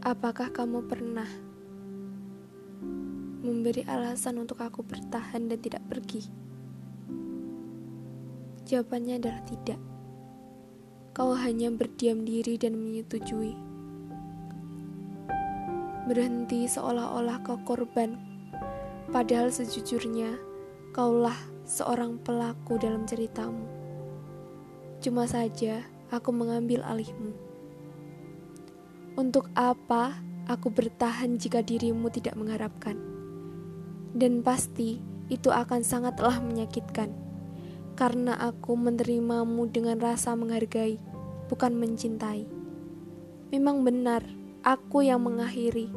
Apakah kamu pernah memberi alasan untuk aku bertahan dan tidak pergi? Jawabannya adalah tidak. Kau hanya berdiam diri dan menyetujui. Berhenti seolah-olah kau korban, padahal sejujurnya kaulah seorang pelaku dalam ceritamu. Cuma saja aku mengambil alihmu. Untuk apa aku bertahan jika dirimu tidak mengharapkan? Dan pasti itu akan sangatlah menyakitkan, karena aku menerimamu dengan rasa menghargai, bukan mencintai. Memang benar, aku yang mengakhiri,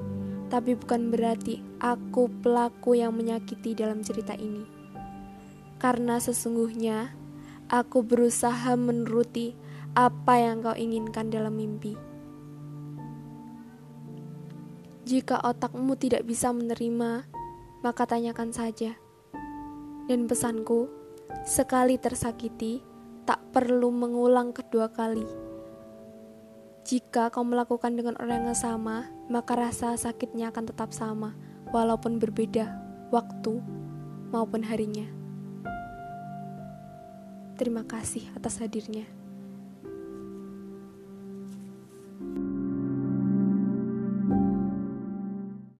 tapi bukan berarti aku pelaku yang menyakiti dalam cerita ini. Karena sesungguhnya aku berusaha menuruti apa yang kau inginkan dalam mimpi. Jika otakmu tidak bisa menerima, maka tanyakan saja. Dan pesanku, sekali tersakiti, tak perlu mengulang kedua kali. Jika kau melakukan dengan orang yang sama, maka rasa sakitnya akan tetap sama, walaupun berbeda waktu maupun harinya. Terima kasih atas hadirnya.